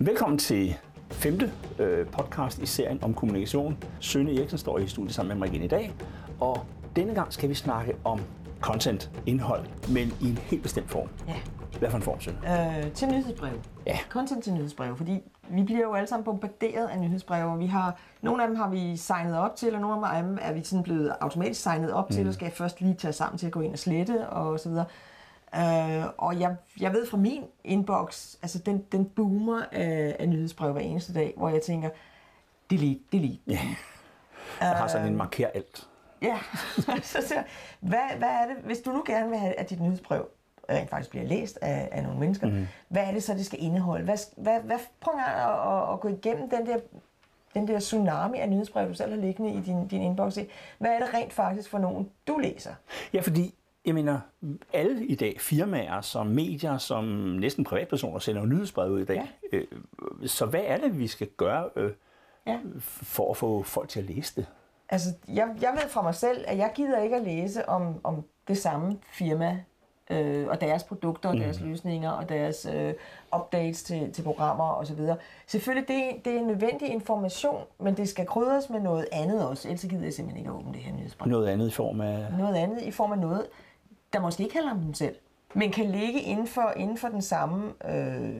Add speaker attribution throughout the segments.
Speaker 1: Velkommen til femte øh, podcast i serien om kommunikation. Sønne Eriksen står i studiet sammen med mig igen i dag, og denne gang skal vi snakke om content, indhold, men i en helt bestemt form.
Speaker 2: Ja.
Speaker 1: Hvad for en form, Sønne?
Speaker 2: Øh, til nyhedsbrev.
Speaker 1: Ja.
Speaker 2: Content til nyhedsbrev, fordi vi bliver jo alle sammen bombarderet af nyhedsbreve, og vi har, nogle af dem har vi signet op til, og nogle af dem er vi sådan blevet automatisk signet op til, og skal først lige tage sammen til at gå ind og slette, og så videre. Øh, og jeg, jeg ved fra min inbox, altså den, den boomer af, af nyhedsbreve hver eneste dag, hvor jeg tænker, delete, delete.
Speaker 1: Ja. Jeg har sådan en marker alt.
Speaker 2: Ja, så siger hvad, hvad er det, hvis du nu gerne vil have, at dit nyhedsbrev rent faktisk bliver læst af, af nogle mennesker, mm. hvad er det så, det skal indeholde? Hvad, hvad, hvad, prøv at, at, at gå igennem den der, den der tsunami af nyhedsbrev, du selv har liggende i din, din inbox. Hvad er det rent faktisk for nogen, du læser?
Speaker 1: Ja, fordi jeg mener, alle i dag, firmaer som medier, som næsten privatpersoner, sender jo nyhedsbrev ud i dag. Ja. Øh, så hvad er det, vi skal gøre øh,
Speaker 2: Ja.
Speaker 1: for at få folk til at læse det?
Speaker 2: Altså, jeg, jeg ved fra mig selv, at jeg gider ikke at læse om, om det samme firma, øh, og deres produkter, og deres løsninger, og deres øh, updates til, til programmer osv. Selvfølgelig, det, det er nødvendig information, men det skal krydres med noget andet også, ellers gider jeg simpelthen ikke at åbne det her nyhedsbrev.
Speaker 1: Noget andet i form af...
Speaker 2: Noget andet i form af noget, der måske ikke handler om dem selv, men kan ligge inden for, inden for den samme øh,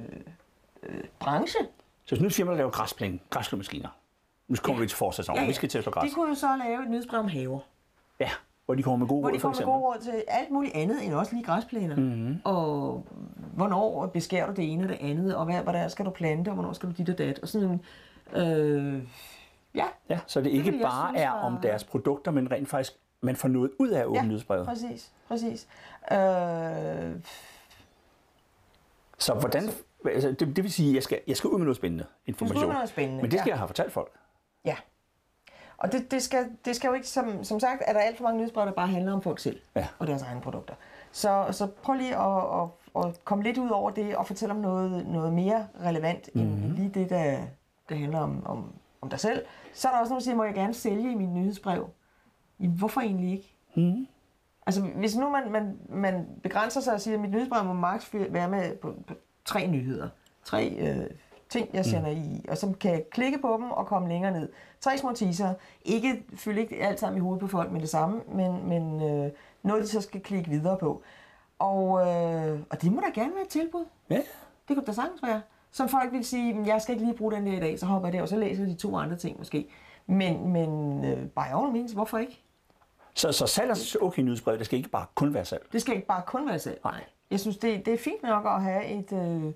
Speaker 2: øh, branche.
Speaker 1: Så hvis nu firma, der laver græsplæne, græsslåmaskiner. Nu kommer ja. vi til forsæsonen. Ja, ja. Vi skal til at slå græs.
Speaker 2: De kunne jo så lave et nyhedsbrev om haver.
Speaker 1: Ja, hvor de kommer med gode
Speaker 2: Hvor
Speaker 1: råd,
Speaker 2: de
Speaker 1: for
Speaker 2: kommer med
Speaker 1: eksempel.
Speaker 2: gode råd til alt muligt andet end også lige græsplæner. Mm-hmm. Og hvornår beskærer du det ene og det andet, og hvad, der skal du plante, og hvornår skal du dit og dat. Og sådan, øh, ja,
Speaker 1: Ja, så det ikke
Speaker 2: jeg
Speaker 1: bare
Speaker 2: synes
Speaker 1: er om deres produkter, men rent faktisk, man får noget ud af åbne
Speaker 2: ja præcis, præcis. Øh,
Speaker 1: Så hvordan... Altså, det, det vil sige, at jeg skal, jeg skal ud med noget spændende information.
Speaker 2: ud med noget spændende,
Speaker 1: Men det skal
Speaker 2: ja.
Speaker 1: jeg have fortalt folk.
Speaker 2: ja. Og det, det, skal, det skal jo ikke, som, som sagt, er der alt for mange nyhedsbrev, der bare handler om folk selv
Speaker 1: Ja.
Speaker 2: og deres egne produkter. Så, så prøv lige at, at, at komme lidt ud over det og fortælle om noget, noget mere relevant mm-hmm. end lige det, der, der handler om, om, om dig selv. Så er der også nogen, der siger, må jeg gerne sælge i mit nyhedsbrev? Jamen, hvorfor egentlig ikke?
Speaker 1: Mm.
Speaker 2: Altså, hvis nu man, man, man begrænser sig og siger, at mit nyhedsbrev må maks være med på, på tre nyheder. Tre øh, ting, jeg sender mm. i, og så kan klikke på dem og komme længere ned. Tre små teaser. Ikke, fylde ikke alt sammen i hovedet på folk med det samme, men, men øh, noget, de så skal klikke videre på. Og, øh, og det må da gerne være et tilbud.
Speaker 1: Ja.
Speaker 2: Det kunne da sagtens være. Som folk vil sige, "Men jeg skal ikke lige bruge den der i dag, så hopper jeg der, og så læser de to andre ting måske. Men, men øh, by all means, hvorfor ikke?
Speaker 1: Så, så salg er okay nyhedsbrev, det skal ikke bare kun være salg.
Speaker 2: Det skal ikke bare kun være salg.
Speaker 1: Nej.
Speaker 2: Jeg synes, det, det er fint nok at have et, øh,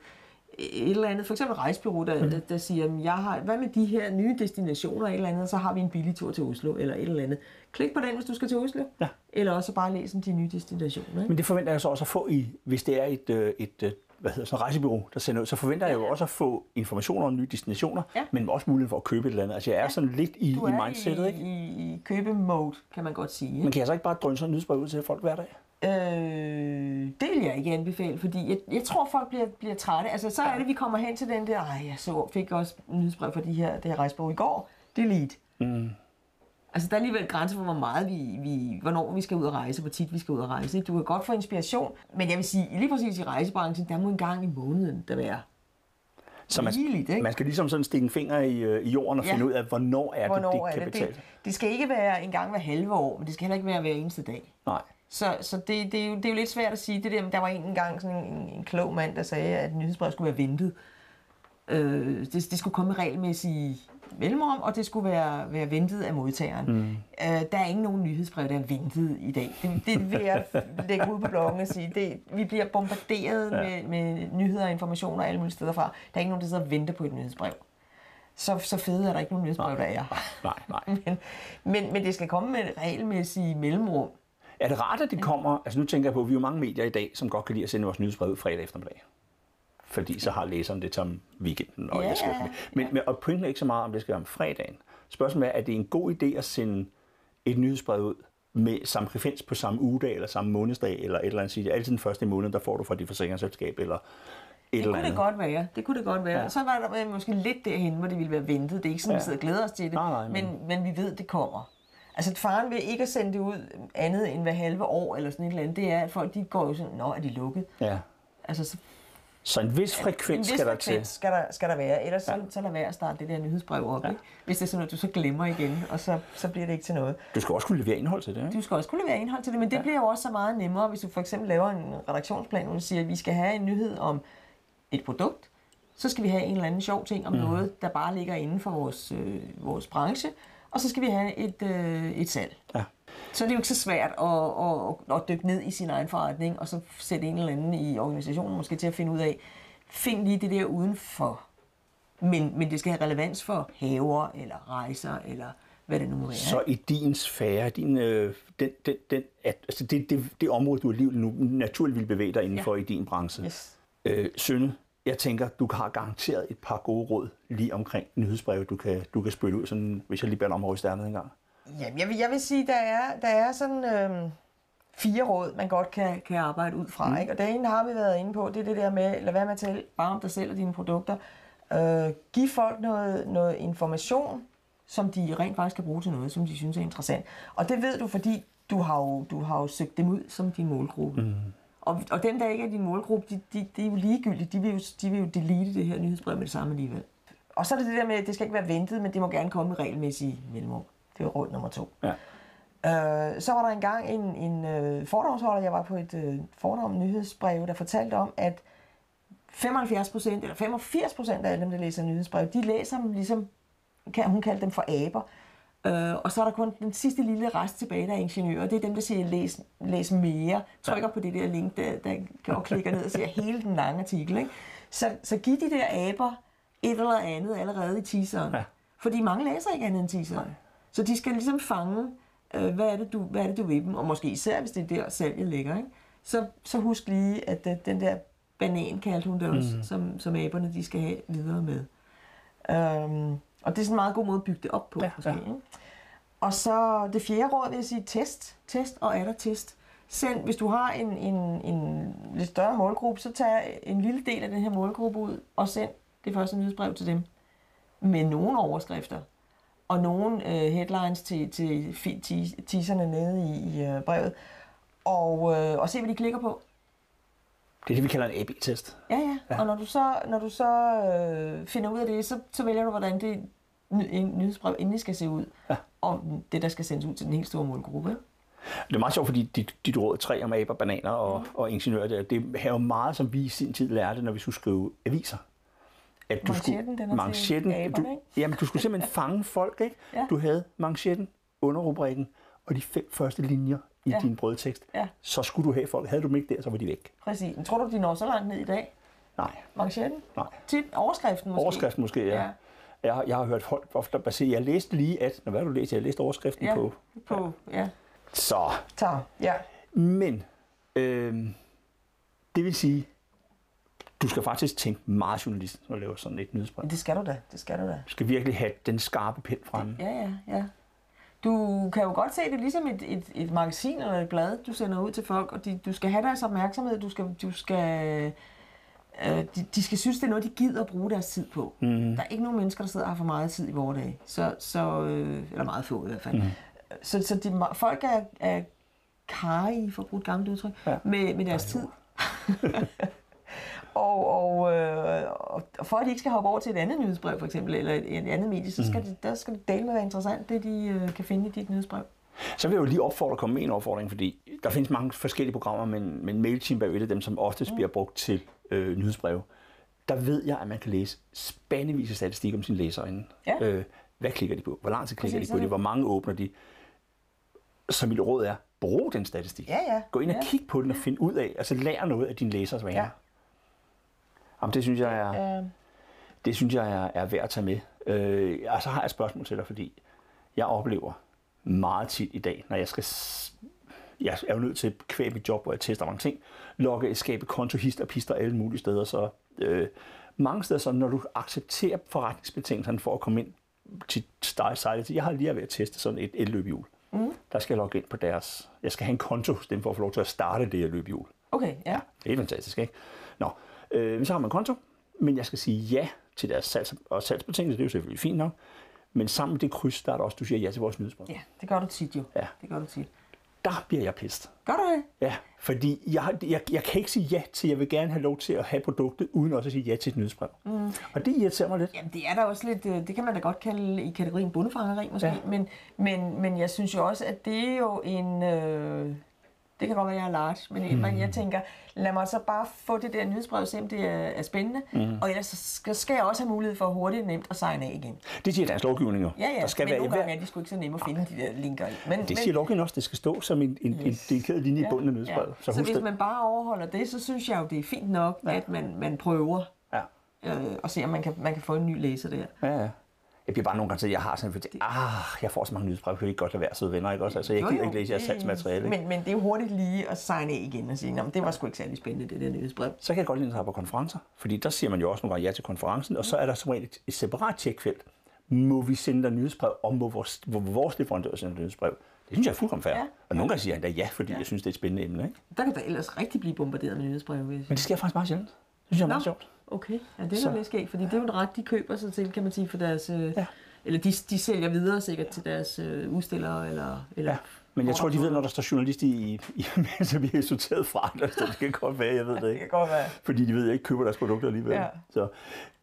Speaker 2: et eller andet, for eksempel et rejsbureau, der, mm. der, der siger, "Jamen, jeg har, hvad med de her nye destinationer, et eller andet, så har vi en billig tur til Oslo, eller et eller andet. Klik på den, hvis du skal til Oslo.
Speaker 1: Ja.
Speaker 2: Eller også bare læs om de nye destinationer. Ikke?
Speaker 1: Men det forventer jeg så også at få i, hvis det er et, øh, et øh, hvad hedder sådan rejsebureau, der sender ud, så forventer jeg jo også at få informationer om nye destinationer,
Speaker 2: Ja.
Speaker 1: men også muligheden for at købe et eller andet. Altså jeg er sådan lidt i,
Speaker 2: Du
Speaker 1: i
Speaker 2: er
Speaker 1: mindsetet,
Speaker 2: i,
Speaker 1: ikke?
Speaker 2: i, i købemode, kan man godt sige.
Speaker 1: Men kan jeg så ikke bare drønne sådan en nyhedsbrev ud til folk hver dag?
Speaker 2: Øh, det vil jeg ikke anbefale, fordi jeg, jeg tror, folk bliver, bliver trætte. Altså, så er det, vi kommer hen til den der, ej, jeg så, fik også nyhedsbrev for de her, det her rejsbog i går. Delete.
Speaker 1: Mm.
Speaker 2: Altså, der er alligevel grænser for, hvor meget vi, vi, hvornår vi skal ud og rejse, hvor tit vi skal ud og rejse. Du kan godt få inspiration, men jeg vil sige, lige præcis i rejsebranchen, der må en gang i måneden der være.
Speaker 1: Så man,
Speaker 2: Rigeligt, ikke?
Speaker 1: man skal ligesom sådan stikke en finger i, øh, i jorden og
Speaker 2: Ja.
Speaker 1: finde ud af, hvornår er
Speaker 2: Hvornår
Speaker 1: det, det
Speaker 2: er
Speaker 1: kan
Speaker 2: det?
Speaker 1: betale.
Speaker 2: det? Det skal ikke være en gang hver halve år, men det skal heller ikke være hver eneste dag.
Speaker 1: Nej.
Speaker 2: Så, så det, det, er jo, det er jo lidt svært at sige det der, der var en engang sådan en, en, en klog mand, der sagde, at nyhedsbrev skulle være ventet. Øh, det, det skulle komme med regelmæssige mellemrum, og det skulle være, være ventet af modtageren. Mm. Øh, der er ikke nogen nyhedsbrev, der er ventet i dag. Det, det vil jeg lægge ud på bloggen og sige. Det, vi bliver bombarderet ja. med, med nyheder og informationer alle mulige steder fra. Der er ikke nogen, der sidder og venter på et nyhedsbrev. Så, så fede er der ikke nogen nyhedsbrev, der er.
Speaker 1: Nej, nej.
Speaker 2: Men, men, men det skal komme med regelmæssige mellemrum.
Speaker 1: Er det rart, at det kommer... Altså nu tænker jeg på, at vi er jo mange medier i dag, som godt kan lide at sende vores nyhedsbrev fredag eftermiddag. Fordi så har læseren det som weekenden. Og
Speaker 2: Ja,
Speaker 1: jeg skal, men, men, og pointen er ikke så meget, om det skal være om fredagen. Spørgsmålet er, er det en god idé at sende et nyhedsbrev ud med samme frekvens på samme ugedag, eller samme månedsdag, eller et eller andet. Sige, altid den første i måneden, der får du fra dit forsikringsselskab, eller et
Speaker 2: Det
Speaker 1: eller
Speaker 2: kunne
Speaker 1: andet.
Speaker 2: det godt være. Det kunne det godt være.
Speaker 1: Ja.
Speaker 2: Ja. Så var der måske lidt derhen, hvor det ville være ventet. Det er ikke sådan,
Speaker 1: Ja.
Speaker 2: vi sidder og glæder os til det.
Speaker 1: Nej, nej, men-
Speaker 2: men... Men, men vi ved, det kommer. Altså faren ved ikke at sende det ud andet end hver halve år eller sådan et eller andet, det er, at folk de går jo sådan, nå, er de lukket?
Speaker 1: Ja.
Speaker 2: Altså, så,
Speaker 1: Så en vis frekvens
Speaker 2: en vis
Speaker 1: skal der
Speaker 2: frekvens
Speaker 1: til.
Speaker 2: skal der, skal der være, ellers ja. så, så lad være at starte det der nyhedsbrev op, ja. ikke? hvis det er sådan, at du så glemmer igen, og så, så bliver det ikke til noget.
Speaker 1: Du skal også kunne levere indhold til det, ikke?
Speaker 2: Du skal også kunne levere indhold til det, men det ja. bliver jo også så meget nemmere, hvis du for eksempel laver en redaktionsplan, hvor du siger, at vi skal have en nyhed om et produkt, så skal vi have en eller anden sjov ting om mm. noget, der bare ligger inden for vores, øh, vores branche, og så skal vi have et, øh, et salg.
Speaker 1: Ja.
Speaker 2: Så er det jo ikke så svært at, at, at dykke ned i sin egen forretning, og så sætte en eller anden i organisationen måske til at finde ud af, find lige det der udenfor. Men, men det skal have relevans for haver, eller rejser, eller hvad det nu må være.
Speaker 1: Så i din sfære, din, øh, den, den, den, at, altså det, det, det område, du alligevel nu naturligt vil bevæge dig indenfor ja. i din branche.
Speaker 2: Yes.
Speaker 1: Øh, Sønne, jeg tænker, du har garanteret et par gode råd lige omkring nyhedsbrevet, du kan, du kan spytte ud, sådan, hvis jeg lige beder om at ryste en gang.
Speaker 2: Jamen, jeg vil, jeg vil sige, der er, der er sådan øh, fire råd, man godt kan, kan arbejde ud fra. Mm. Ikke? Og det ene har vi været inde på, det er det der med, lad være med at tale bare om dig selv og dine produkter. Øh, giv folk noget, noget information, som de rent faktisk kan bruge til noget, som de synes er interessant. Og det ved du, fordi du har jo, du har jo søgt dem ud som din målgruppe. Mm. Og, og dem, der ikke er din målgruppe, de, de, de er jo ligegyldige. De vil jo, de vil jo delete det her nyhedsbrev med det samme alligevel. Og så er det det der med, at det skal ikke være ventet, men det må gerne komme i regelmæssige mellemrum. Det er råd nummer to.
Speaker 1: Ja.
Speaker 2: Øh, så var der engang en, en øh, foredragsholder, jeg var på et øh, foredrag om nyhedsbrev, der fortalte om, at 75 procent eller 85 procent af alle dem, der læser nyhedsbrev, de læser dem ligesom, kan, hun kaldte dem for aber. Øh, og så er der kun den sidste lille rest tilbage, der er ingeniører. Det er dem, der siger, læs, læs mere. Trykker på det der link, der, der og klikker ned og ser hele den lange artikel. Ikke? Så, så giv de der aber et eller andet allerede i teaseren. Ja. Fordi mange læser ikke andet end teaseren. Nej. Så de skal ligesom fange, øh, hvad, er det, du, hvad er det, du vil dem, og måske især, hvis det er der, salget ligger. Ikke? Så, så husk lige, at øh, den der banan, kaldte hun det også, mm. som, som aberne de skal have videre med. Um, og det er sådan en meget god måde at bygge det op på. Ja, måske, ja. Ikke? Og så det fjerde råd vil jeg sige, test, test og er der test. Send, hvis du har en, en, en lidt større målgruppe, så tag en lille del af den her målgruppe ud og send det første nyhedsbrev til dem med nogle overskrifter og nogle øh, headlines til, til teaserne nede i, i øh, brevet, og, øh, og se, hvad de klikker på.
Speaker 1: Det er det, vi kalder en A-B-test.
Speaker 2: Ja, ja, ja. Og når du så, når du så øh, finder ud af det, så, så vælger du, hvordan det en nyhedsbrev endelig skal se ud, ja. og det, der skal sendes ud til den helt store målgruppe.
Speaker 1: Det er meget sjovt, fordi dit, dit råd tre om aber, bananer og, mm. og ingeniører, det, det har jo meget, som vi i sin tid lærte, når vi skulle skrive aviser
Speaker 2: at du skulle, den manchetten,
Speaker 1: aberne, du, jamen, du skulle simpelthen fange folk, ikke? Ja. Du havde manchetten, underrubrikken og de fem første linjer i ja. din brødtekst. Ja. Så skulle du have folk. Havde du dem ikke der, så var de væk.
Speaker 2: Præcis. Tror du, de når så langt ned i dag?
Speaker 1: Nej.
Speaker 2: Manchetten?
Speaker 1: Nej.
Speaker 2: Til overskriften måske?
Speaker 1: Overskriften måske, ja. ja. Jeg, jeg har hørt folk ofte basere. Jeg læste lige, at... Hvad har du læst? Jeg læste overskriften
Speaker 2: ja,
Speaker 1: på...
Speaker 2: på, ja.
Speaker 1: Så.
Speaker 2: Så, ja.
Speaker 1: Men, øh, det vil sige, du skal faktisk tænke meget journalist, når du laver sådan et nyhedsbrev.
Speaker 2: Det skal du da, det skal du da.
Speaker 1: Du skal virkelig have den skarpe pind fremme.
Speaker 2: Ja, ja, ja. Du kan jo godt se det ligesom et, et, et magasin eller et blad, du sender ud til folk, og de, du skal have deres opmærksomhed, du skal, du skal, øh, de, de skal synes, det er noget, de gider at bruge deres tid på. Mm. Der er ikke nogen mennesker, der sidder og har for meget tid i vores dag, så, så, øh, eller meget få i hvert fald. Mm. Så, så de, folk er, er karige, for at bruge et gammelt udtryk, ja. med, med deres tid. Og, og, øh, og for at de ikke skal hoppe over til et andet nyhedsbrev for eksempel, eller et, et andet medie, så skal, mm. det, der skal det dele med være interessant, det de øh, kan finde i dit nyhedsbrev.
Speaker 1: Så vil jeg jo lige opfordre at komme med en opfordring, fordi der findes mange forskellige programmer, men, men MailChimp er jo et af dem, som oftest mm. bliver brugt til øh, nyhedsbreve. Der ved jeg, at man kan læse spændevis af statistik om sine læsere inden. Ja. Øh, hvad klikker de på? Hvor lang tid klikker Præcis, de på det? Hvor mange åbner de? Så mit råd er, brug den statistik.
Speaker 2: Ja, ja.
Speaker 1: Gå ind og
Speaker 2: ja.
Speaker 1: kig på den og find ud af, altså lær noget af dine læsers vaner. Ja. Jamen, det synes jeg er, øh. det synes jeg er, er værd at tage med. Øh, og så har jeg et spørgsmål til dig, fordi jeg oplever meget tit i dag, når jeg skal jeg er jo nødt til at kvæbe mit job, hvor jeg tester mange ting, logge, skabe konto, hister pister alle mulige steder. Så øh, mange steder, så når du accepterer forretningsbetingelserne for at komme ind til sejlet, jeg har lige ved at teste sådan et, et løbehjul. Mm. Der skal jeg logge ind på deres, jeg skal have en konto hos dem for at få lov til at starte det her løbehjul.
Speaker 2: Okay, ja. ja
Speaker 1: det er fantastisk, ikke? Nå, Øh, så har man konto, men jeg skal sige ja til deres salgs- og salgsbetingelser, det er jo selvfølgelig fint nok. Men sammen med det kryds, der er der også, du siger ja til vores nyhedsbrev.
Speaker 2: Ja, det gør du tit jo. Ja. Det gør du tit.
Speaker 1: der bliver jeg pist.
Speaker 2: Gør du det?
Speaker 1: Ja, fordi jeg, jeg, jeg kan ikke sige ja til, jeg vil gerne have lov til at have produktet, uden også at sige ja til et nyhedsbrev. Mm. Og det irriterer mig lidt.
Speaker 2: Jamen, det er da også lidt, øh, det kan man da godt kalde i kategorien bundefangeri måske,
Speaker 1: ja.
Speaker 2: men, men, men jeg synes jo også, at det er jo en, øh, det kan godt være, at jeg er large, men, mm. men jeg tænker, lad mig så bare få det der nyhedsbrev se, om det er, er spændende, mm. og ellers så skal, skal jeg også have mulighed for hurtigt og nemt at signe af igen.
Speaker 1: Det siger dansk lovgivning jo.
Speaker 2: Ja, ja,
Speaker 1: Der skal
Speaker 2: men
Speaker 1: være,
Speaker 2: nogle gange er de sgu ikke så nemme at finde de der linker i. Men,
Speaker 1: det siger lovgivningen også, det skal stå som en, en, en dedikeret linje i bunden af nyhedsbrevet.
Speaker 2: Så, så
Speaker 1: husk
Speaker 2: hvis
Speaker 1: det.
Speaker 2: man bare overholder det, så synes jeg jo, det er fint nok, ja. at man, man prøver
Speaker 1: Ja.
Speaker 2: øh, og se, om man kan, man kan få en ny læser der.
Speaker 1: Ja, ja. Jeg bliver bare nogle gange til, at jeg har sådan en fordi, ah, jeg får så mange nyhedsbrev, kan vi ikke godt lade være søde venner, ikke også? Altså, jeg gider ikke læse jeres salgsmateriale?
Speaker 2: Men, men det er jo hurtigt lige at signe af igen og sige, "Nå, men det var sgu ikke særlig spændende, det der nyhedsbrev.
Speaker 1: Så kan jeg godt lide at på konferencer, fordi der siger man jo også nogle gange ja til konferencen, og så er der som regel et, et separat tjekfelt. Må vi sende dig nyhedsbrev, om må vores, vores leverandør sender nyhedsbrev? Det synes jeg er fuldkommen fair.
Speaker 2: Ja.
Speaker 1: Og nogle gange siger han da ja, fordi jeg synes, det er et spændende emne. Ikke?
Speaker 2: Der kan der ellers rigtig blive bombarderet med nyhedsbrev. Hvis...
Speaker 1: Men det sker faktisk meget sjældent. Det synes jeg er meget sjovt.
Speaker 2: Okay. Ja, det er
Speaker 1: Så-
Speaker 2: lidt skægt, fordi det er jo en ret, de køber sig til, kan man sige, for deres... Øh,
Speaker 1: Ja.
Speaker 2: Eller de, de sælger videre sikkert til deres øh, udstillere, eller... eller
Speaker 1: Ja. Men jeg tror, de ved, når der står journalist i, i så vi er sorteret fra det, så det kan godt være, jeg ved det
Speaker 2: Det
Speaker 1: ikke.
Speaker 2: kan godt være.
Speaker 1: Fordi de ved, at jeg ikke køber deres produkter alligevel.
Speaker 2: Ja.
Speaker 1: Så.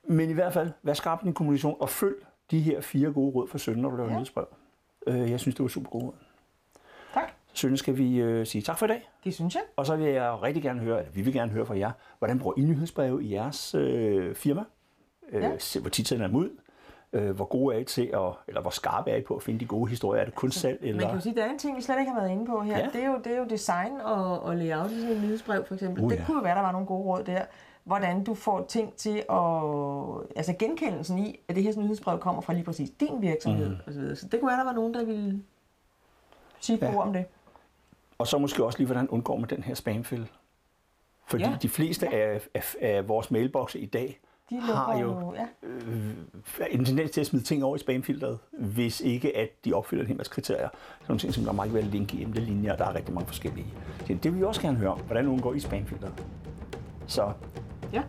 Speaker 1: Men i hvert fald, vær skarp i din kommunikation, og følg de her fire gode råd for Sønne, når du laver ja.
Speaker 2: Ja.
Speaker 1: nyhedsbrev. Øh, jeg synes, det var super gode råd. Sønne, skal vi øh, sige tak for i dag.
Speaker 2: Det synes jeg.
Speaker 1: Og så vil jeg rigtig gerne høre, eller vi vil gerne høre fra jer, hvordan bruger I nyhedsbreve i jeres øh, firma? Øh,
Speaker 2: Ja.
Speaker 1: hvor tit sender I dem ud? Øh, hvor gode er I til, at, eller hvor skarpe er I på at finde de gode historier? Er det kun salg?
Speaker 2: Man
Speaker 1: Eller?
Speaker 2: kan jo sige, at der er en ting, vi slet ikke har været inde på her.
Speaker 1: Ja.
Speaker 2: Det, er jo, det er jo design og, og layout i sådan et nyhedsbrev, for eksempel.
Speaker 1: Uh,
Speaker 2: det
Speaker 1: ja.
Speaker 2: kunne jo være, der var nogle gode råd der. Hvordan du får ting til at... Altså genkendelsen i, at det her nyhedsbrev kommer fra lige præcis din virksomhed. Mm. Og så, videre. så det kunne være, der var nogen, der ville sige
Speaker 1: ja.
Speaker 2: ord om det.
Speaker 1: Og så måske også lige, hvordan undgår man den her spamfælde? Fordi ja.
Speaker 2: Ja.
Speaker 1: de fleste af, af, af vores mailbokse i dag
Speaker 2: De
Speaker 1: har jo
Speaker 2: Ja.
Speaker 1: øh, en tendens til at smide ting over i spamfilteret, hvis ikke at de opfylder en hel masse kriterier. Sådan nogle ting, som der må ikke være link i emnelinjer, og der er rigtig mange forskellige. Så det vil vi også gerne høre om, hvordan undgår I spamfilteret. Så
Speaker 2: Ja.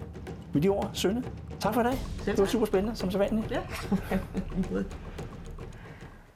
Speaker 1: med de ord, Sønne, tak for i dag. Det var super spændende, som så vanligt.
Speaker 2: Ja.